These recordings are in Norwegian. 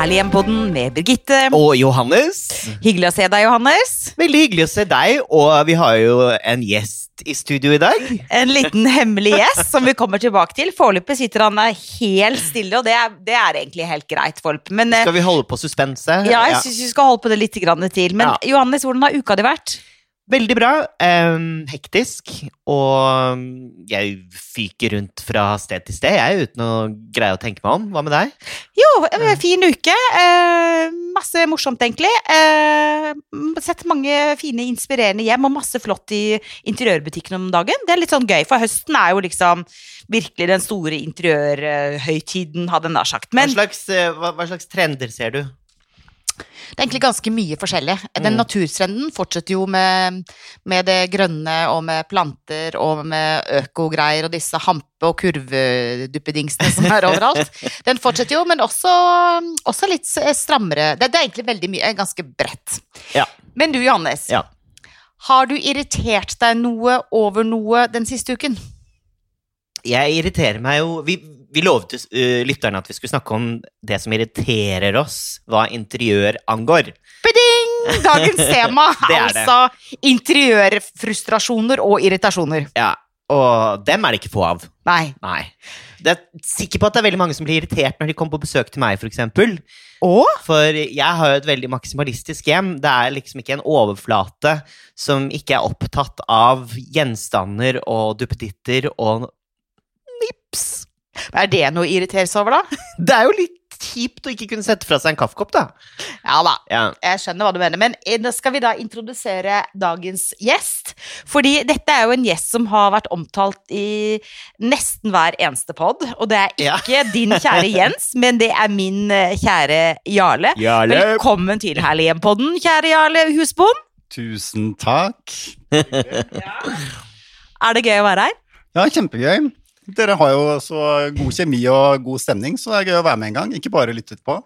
Velkommen til Herlig hjem-podden med Birgitte. Og Johannes. Hyggelig å se deg, Johannes. Veldig hyggelig å se deg, og vi har jo en gjest i studio i dag. En liten hemmelig gjest som vi kommer tilbake til. Foreløpig sitter han der helt stille, og det er, det er egentlig helt greit. Folk. Men eh, Skal vi holde på suspenset? ja, jeg syns vi skal holde på det litt grann til. Men Ja. Johannes, hvordan har uka di vært? Veldig bra. Um, hektisk. Og jeg fyker rundt fra sted til sted, jeg, uten å greie å tenke meg om. Hva med deg? Jo, eh, fin uke. Uh, masse morsomt, egentlig. Uh, sett mange fine, inspirerende hjem, og masse flott i interiørbutikken om dagen. Det er litt sånn gøy, for høsten er jo liksom virkelig den store interiørhøytiden, hadde jeg nær sagt. Men hva, slags, hva, hva slags trender ser du? Det er egentlig ganske mye forskjellig. Den Mm. naturtrenden fortsetter jo med, med det grønne og med planter og med økogreier og disse hampe- og kurveduppedingsene som er overalt. Den fortsetter jo, men også, også litt strammere. Det, det er egentlig veldig mye, ganske bredt. Ja. Men du, Johannes. Ja. Har du irritert deg noe over noe den siste uken? Jeg irriterer meg jo Vi, vi lovet uh, lytterne at vi skulle snakke om det som irriterer oss, hva interiør angår. Beding! Dagens tema, Det er det. altså interiørfrustrasjoner og irritasjoner. Ja, Og dem er det ikke få av. Nei. Nei. Det er sikker på at det er veldig mange som blir irritert når de kommer på besøk til meg, for eksempel. Og? For jeg har jo et veldig maksimalistisk hjem. Det er liksom ikke en overflate som ikke er opptatt av gjenstander og duppeditter og nips. Er det noe å irritere seg over, da? Det er jo litt kjipt å ikke kunne sette fra seg en kaffekopp, da. Ja da. Ja. Jeg skjønner hva du mener, men eh, nå skal vi da introdusere dagens gjest. Fordi dette er jo en gjest som har vært omtalt i nesten hver eneste pod. Og det er Ja. ikke din kjære Jens, men det er min eh, kjære Jarle. Jarle. Velkommen til Herlig hjem-podden, kjære Jarle Husbond. Tusen takk. Er det gøy å være her? Ja, kjempegøy. Dere har jo så god kjemi og god stemning, så det er gøy å være med en gang. Ikke bare lytte på.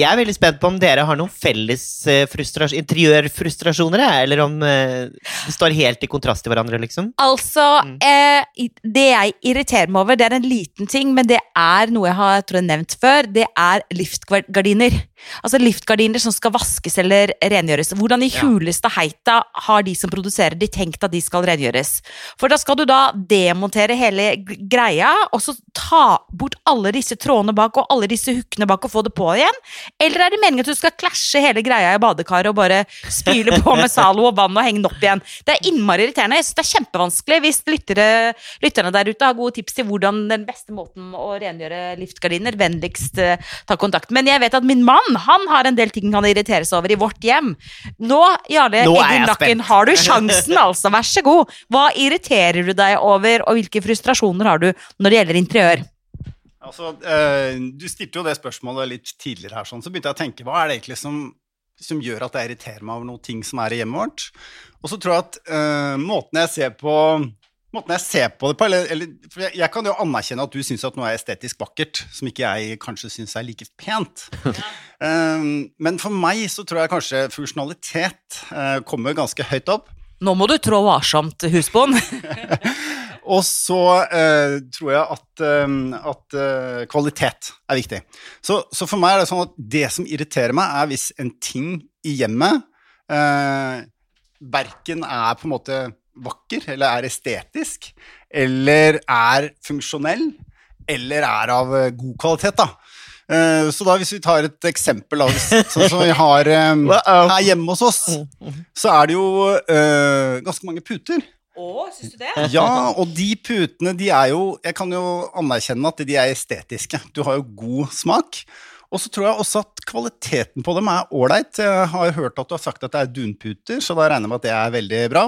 Jeg er veldig spent på om dere har noen felles eh, frustras- interiørfrustrasjoner, eller om eh, det står helt i kontrast til hverandre, liksom. Altså, Mm. eh, det jeg irriterer meg over, det er en liten ting, men det er noe jeg har jeg tror jeg, nevnt før. Det er liftgardiner. Altså liftgardiner som skal vaskes eller rengjøres. Hvordan i huleste heita har de som produserer de tenkt at de skal rengjøres? For da skal du da demontere hele greia, og så ta bort alle disse trådene bak og alle disse hookene bak og få det på igjen? Eller er det meningen at du skal klasje hele greia i badekaret og bare spyle på med Zalo og vann og henge den opp igjen? Det er innmari irriterende. Jeg synes det er kjempevanskelig hvis lyttere, lytterne der ute har gode tips til hvordan den beste måten å rengjøre liftgardiner, vennligst eh, ta kontakt. Men jeg vet at min mann han har en del ting han irriteres over i vårt hjem. Nå, Jarle Eggen spent. har du sjansen, altså. Vær så god. Hva irriterer du deg over, og hvilke frustrasjoner har du når det gjelder interiør? Altså, eh, du stilte jo det spørsmålet litt tidligere her, sånn, så begynte jeg å tenke hva er det egentlig som, som gjør at jeg irriterer meg over noen ting som er i hjemmet vårt? Og så tror jeg at eh, måten jeg ser på Måten jeg ser på det på, eller, eller jeg, jeg kan jo anerkjenne at du syns at noe er estetisk vakkert, som ikke jeg kanskje syns er like pent. um, men for meg så tror jeg kanskje funksjonalitet uh, kommer ganske høyt opp. Nå må du trå varsomt, husbond. Og så eh, tror jeg at, eh, at eh, kvalitet er viktig. Så, så for meg er det sånn at det som irriterer meg, er hvis en ting i hjemmet eh, verken er på en måte vakker, eller er estetisk, eller er funksjonell, eller er av eh, god kvalitet, da. Så da hvis vi tar et eksempel, av sånn som vi har her hjemme hos oss, så er det jo ganske mange puter. Syns du det? Ja, og de putene, de er jo Jeg kan jo anerkjenne at de er estetiske. Du har jo god smak. Og så tror jeg også at kvaliteten på dem er ålreit. Jeg har hørt at du har sagt at det er dunputer, så da regner jeg med at det er veldig bra.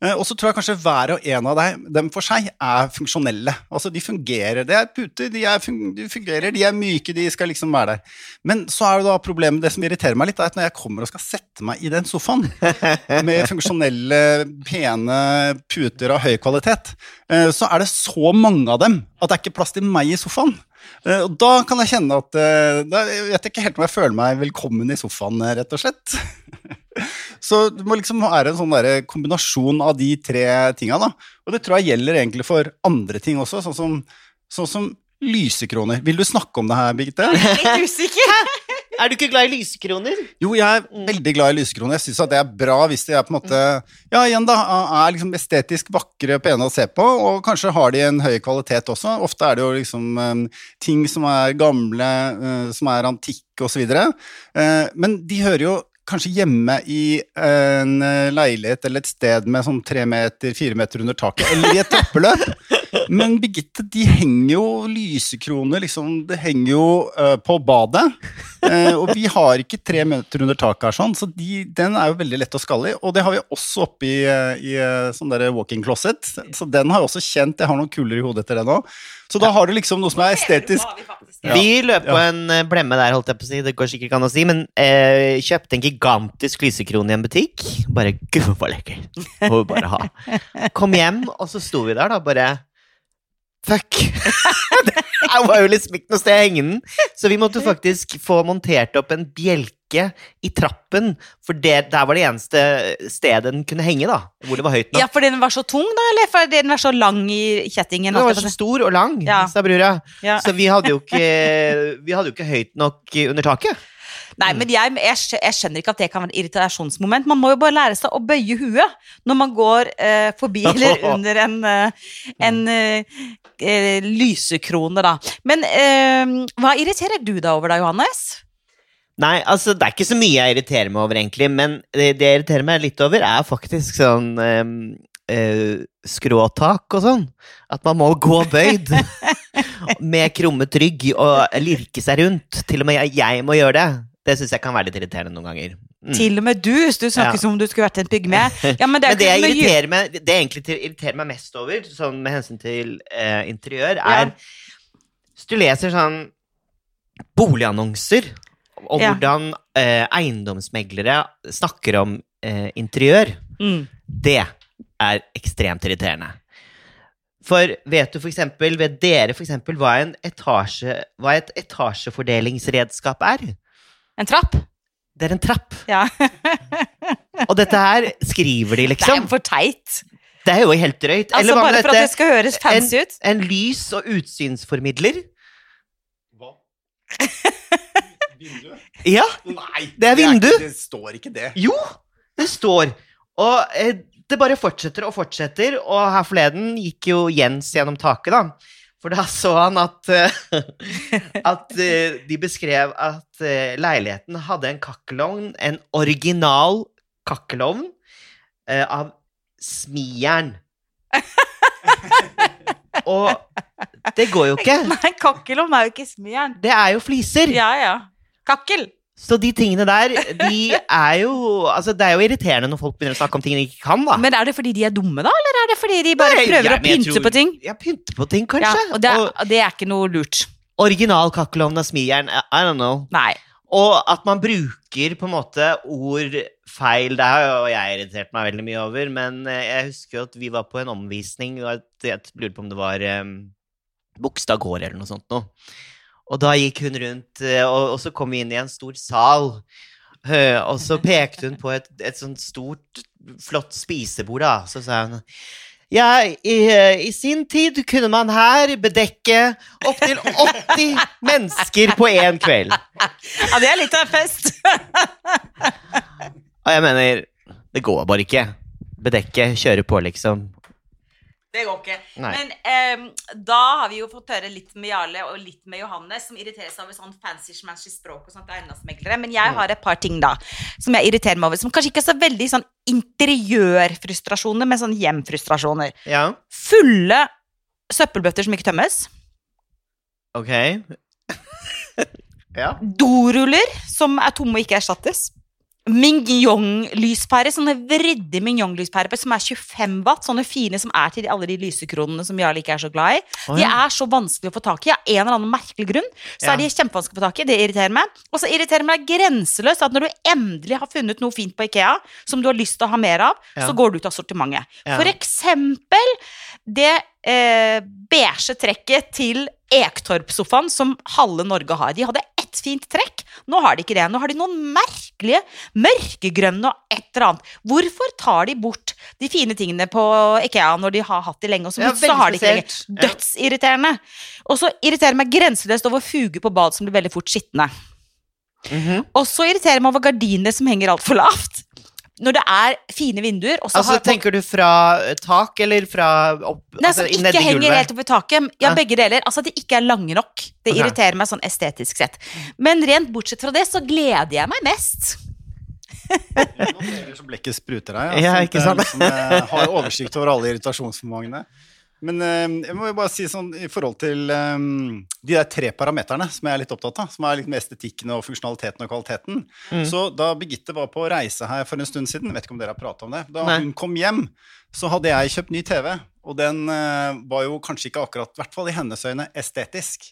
Eh, Og så tror jeg kanskje hver og en av dem, for seg er funksjonelle. Altså, de fungerer. Det er puter, de, er fun de fungerer, de er myke, de skal liksom være der. Men så er det da problemet, det som irriterer meg litt, er at når jeg kommer og skal sette meg i den sofaen med funksjonelle, pene puter av høy kvalitet, eh, så er det så mange av dem at det er ikke plass til meg i sofaen. Eh, Og da kan jeg kjenne at eh, Da vet jeg ikke helt om jeg føler meg velkommen i sofaen, eh, rett og slett. Så det må liksom være en sånn kombinasjon av de tre tinga. Og det tror jeg gjelder egentlig for andre ting også, sånn som, sånn som lysekroner. Vil du snakke om det her, Birgitte? Litt usikker. Er du ikke glad i lysekroner? Jo, jeg er veldig glad i lysekroner. Jeg syns det er bra hvis de er på en måte Ja, igjen da, er liksom estetisk vakre, pene å se på, og kanskje har de en høy kvalitet også. Ofte er det jo liksom um, ting som er gamle, uh, som er antikke osv. Uh, men de hører jo kanskje hjemme i en eh, leilighet eller et sted med sånn tre meter, fire meter under taket, eller i et trappeløp. Men Birgitte, de henger jo lysekroner, liksom. Det henger jo uh, på badet. Uh, og vi har ikke tre meter under taket her, sånn, så de, den er jo veldig lett å skalle i. Og det har vi også oppi uh, i sånn der walk-in closet. Så den har jeg også kjent. Jeg har noen kuler i hodet etter den òg. Så da har du liksom noe som er estetisk. Ja. Vi løp på en blemme der, holdt jeg på å si. Det går sikkert ikke an å si, men eh, kjøpte en gigantisk lysekrone i en butikk. Bare gud, hva lekker. Må vi bare ha. Kom hjem, og så sto vi der, da, bare Fuck! det var jo liksom ikke noe sted å henge den. Så vi måtte faktisk få montert opp en bjelke i trappen, for det, der var det eneste stedet den kunne henge, da. Hvor det var høyt nok. Ja, fordi den var så tung, da, eller fordi den var så lang i kjettingen? Den var så stor og lang, Ja. sa brura. Ja. Så vi hadde, jo ikke, vi hadde jo ikke høyt nok under taket. Nei, men jeg, jeg, jeg skjønner ikke at det kan være et irritasjonsmoment. Man må jo bare lære seg å bøye huet når man går eh, forbi eller under en, eh, en eh, eh, lysekrone, da. Men eh, hva irriterer du deg over da, Johannes? Nei, altså det er ikke så mye jeg irriterer meg over, egentlig. Men det, det jeg irriterer meg litt over, er faktisk sånn ehm, eh, skråtak og sånn. At man må gå bøyd. med krummet rygg og lirke seg rundt. Til og med jeg, jeg må gjøre det. Det syns jeg kan være litt irriterende noen ganger. Mm. Til og med du, du snakker Ja. som om du skulle vært en pygme. Ja, men det Men det irriterer meg, det egentlig irriterer meg mest over, sånn med hensyn til eh, interiør, er Hvis du leser sånn boligannonser, og Ja. hvordan eh, eiendomsmeglere snakker om eh, interiør, Mm. det er ekstremt irriterende. For vet du for eksempel, vet dere for eksempel hva, en etasje, hva et etasjefordelingsredskap er? En trapp? Det er en trapp. Ja. Og dette her skriver de, liksom. Det er for teit. Det er jo helt drøyt. Altså, Eller hva bare med for at det skal høres fancy ut. En lys- og utsynsformidler. Hva? Vindu? Ja, Nei, Det er vindu. ikke- det står ikke det. jo, det står. Og eh, det bare fortsetter og fortsetter, og her forleden gikk jo Jens gjennom taket, da. For da så han at, eh, at eh, de beskrev at eh, leiligheten hadde en kakkelovn, en original kakkelovn, av smijern. Og det går jo ikke. Nei, kakkelovn er jo ikke smijern. Det er jo fliser. Ja, ja. Kakkel. Så de tingene der, de er jo Altså, det er jo irriterende når folk begynner å snakke om ting de ikke kan, da. Men er det fordi de er dumme, da? Eller er det fordi de bare Nei, prøver ja, å pynte tror- på ting? Ja, pynte på ting, Ja, kanskje. og det og det er ikke noe lurt. original kakkelovn av smijern, I don't know. Nei. Og at man bruker på en måte ord feil, det har jo jeg irritert meg veldig mye over, men eh, jeg husker jo at vi var på en omvisning, og jeg lurer på om det var um, Bogstad gård eller noe sånt noe. Og da gikk hun rundt, eh, og, og så kom vi inn i en stor sal, og så pekte hun på et, et sånt stort, flott spisebord, da. Så sa hun ja, i, i sin tid kunne man her bedekke opptil 80 mennesker på én kveld. Ja, det er litt av en fest. Og jeg mener, det går bare ikke. Bedekke, kjøre på, liksom. Det går ikke. Nei. Men um, da har vi jo fått høre litt med Jarle og litt med Johannes, som irriterer seg over sånn fancy-schmancy språk og sånt eiendomsmeglere. Men jeg har et par ting da, som jeg irriterer meg over, som kanskje ikke er så veldig sånn interiørfrustrasjoner, men sånn hjemfrustrasjoner. Ja, Fulle søppelbøtter som ikke tømmes. ok. ja. Doruller som er tomme og ikke erstattes. Mignon-lyspærer, sånne vridde mignon-lyspærer som er 25 watt, sånne fine som er til alle de lysekronene som Jarle ikke er så glad i. Å, De er så vanskelig å få tak i av en eller annen merkelig grunn. Så Ja. er de kjempevanskelig å få tak i, det irriterer meg. Og så irriterer meg grenseløst at når du endelig har funnet noe fint på Ikea, som du har lyst til å ha mer av, Ja. så går du ut av sortimentet. For eksempel det eh, beige trekket til Ektorp-sofaen som halve Norge har. De hadde ett fint trekk. Nå har de ikke det. Nå har de noen merkelige mørkegrønne og et eller annet. Hvorfor tar de bort de fine tingene på Ikea når de har hatt de lenge, og så, Ja, plutselig så har de ikke lenger? Dødsirriterende. Og så irriterer meg grenseløst over fuger på bad som blir veldig fort skitne. Mhm. Og så irriterer meg over gardiner som henger altfor lavt. Når det er fine vinduer, og så Altså, har tenker du fra eh, tak, eller fra opp Nei, altså, som ikke henger gulvet? helt opp i taket. Ja, Ja. begge deler. Altså at de ikke er lange nok. Det okay. irriterer meg sånn estetisk sett. Men rent bortsett fra det, så gleder jeg meg mest. Nå ser du så blekket spruter her. Ja, ikke sant? Liksom, jeg har oversikt over alle irritasjonsformangene. Men eh, jeg må jo bare si sånn i forhold til eh, de der tre parameterne som jeg er litt opptatt av, som er litt med estetikken og funksjonaliteten og kvaliteten. Mm. Så da Birgitte var på reise her for en stund siden, vet ikke om dere har prata om det, da Nei. hun kom hjem, så hadde jeg kjøpt ny TV. Og den eh, var jo kanskje ikke akkurat, i hvert fall i hennes øyne, estetisk.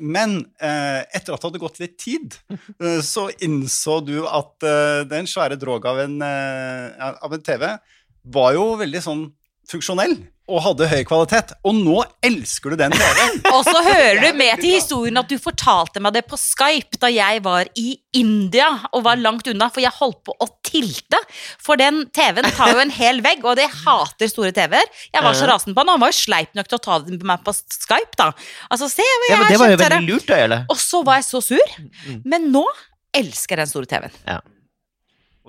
Men etter at det hadde gått litt tid, så innså du at den svære droga av en, av en TV var jo veldig sånn funksjonell og hadde høy kvalitet. Og nå elsker du den TV-en! Og så hører du med til historien at du fortalte meg det på Skype da jeg var i India og var langt unna, for jeg holdt på å tilte. For den TV-en tar jo en hel vegg, og det hater store TV-er. Jeg var så Ja. rasende på han, og han var jo sleip nok til å ta den på meg på Skype, da. Altså, se hva jeg Ja, men det var jo veldig lurt da, gjøre. Og så var jeg så sur. Mm. Men nå elsker jeg den store TV-en.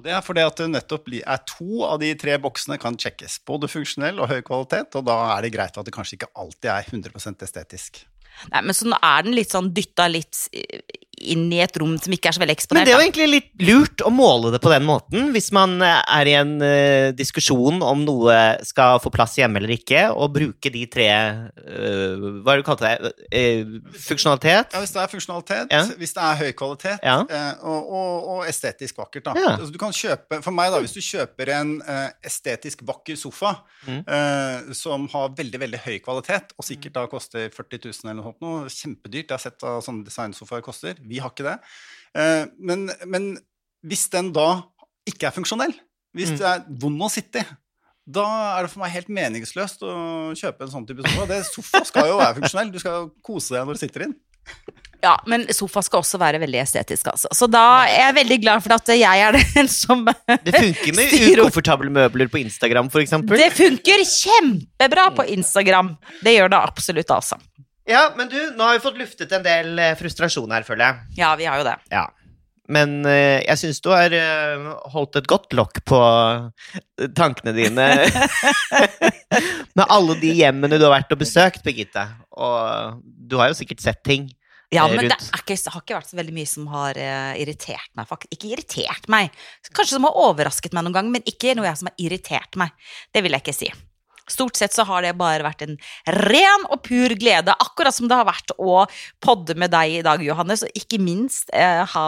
Og det er fordi at det nettopp er to av de tre boksene kan sjekkes. Både funksjonell og høy kvalitet, og da er det greit at det kanskje ikke alltid er 100% estetisk. Nei, men så nå er den litt sånn dytta litt inn i et rom som ikke er så veldig eksponert. Men det er jo egentlig litt lurt å måle det på den måten, hvis man eh, er i en uh, diskusjon om noe skal få plass hjemme eller ikke, og bruke de tre uh, Hva er det du kalte det? Uh, funksjonalitet? Ja, Hvis det er funksjonalitet, Ja. hvis det er høy kvalitet Ja. og, og, og estetisk vakkert. Da. Ja. Altså, du kan kjøpe, for meg, da, hvis du kjøper en estetisk vakker sofa Mm. eh, som har veldig veldig høy kvalitet, og sikkert da koster 40 000 eller noe sånt, noe, kjempedyrt, jeg har sett hva sånne designsofaer koster, vi har ikke det. Eh, men, men hvis den da ikke er funksjonell, hvis Mm. det er vond å sitte i, da er det for meg helt meningsløst å kjøpe en sånn type sofa. Det, sofa skal jo være funksjonell, du skal kose deg når du sitter inn. Ja, men sofa skal også være veldig estetisk, altså. Så da er jeg veldig glad for at jeg er den som Det funker med ukomfortable møbler på Instagram, for eksempel. Det funker kjempebra på Instagram. Det gjør det absolutt, altså. Ja, men du, nå har vi fått luftet en del eh, frustrasjon her, føler jeg. Ja, vi har jo det. Ja. Men eh, jeg syns du har eh, holdt et godt lokk på tankene dine med alle de hjemmene du har vært og besøkt, Birgitte. Og du har jo sikkert sett ting. Ja, men det rundt. er ikke, har ikke vært så veldig mye som har irritert meg. Faktisk. Ikke irritert meg. Kanskje som har overrasket meg noen gang, men ikke noe jeg som har irritert meg. Det vil jeg ikke si. Stort sett så har det bare vært en ren og pur glede, akkurat som det har vært å podde med deg i dag, Johannes, og ikke minst eh, ha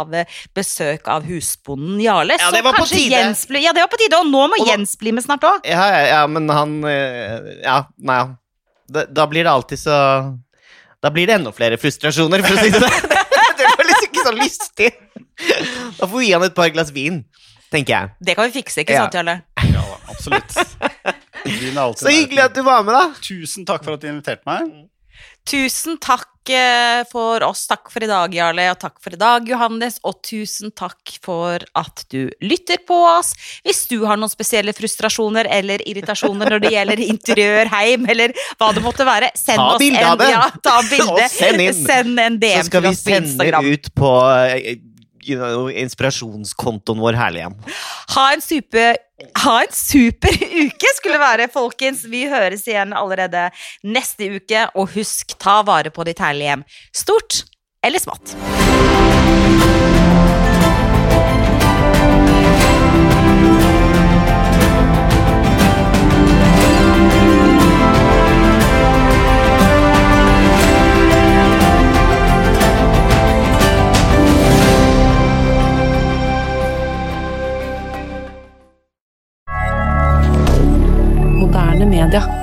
besøk av husbonden Jarle. Ja, det var på tide. Jens ble, ja, det var på tide, og nå må Og da- Jens bli med snart òg. Ja, ja, ja, men han eh, Ja, nei. Da, da blir det alltid så Da blir det enda flere frustrasjoner, for å si det sånn. Det var liksom ikke så lystig. Da får vi gi han et par glass vin, tenker jeg. Det kan vi fikse, ikke Ja. sant, Jarle? Ja absolutt. Så hyggelig at du var med, da. Tusen takk for at du inviterte meg. Tusen takk eh, for oss. Takk for i dag, Jarle, og takk for i dag, Johannes. Og tusen takk for at du lytter på oss. Hvis du har noen spesielle frustrasjoner eller irritasjoner når det gjelder interiør, heim eller hva det måtte være, send Ta oss bilde en, av det. ja, ta bilde. Og send inn. Send en Så DM skal til vi oss på sende Så ut på sende ut know, inspirasjonskontoen vår herlig igjen. Ha en super ha en super uke, skulle være, folkens. Vi høres igjen allerede neste uke. Og husk, ta vare på ditt herlige hjem. Stort eller smått. Canada.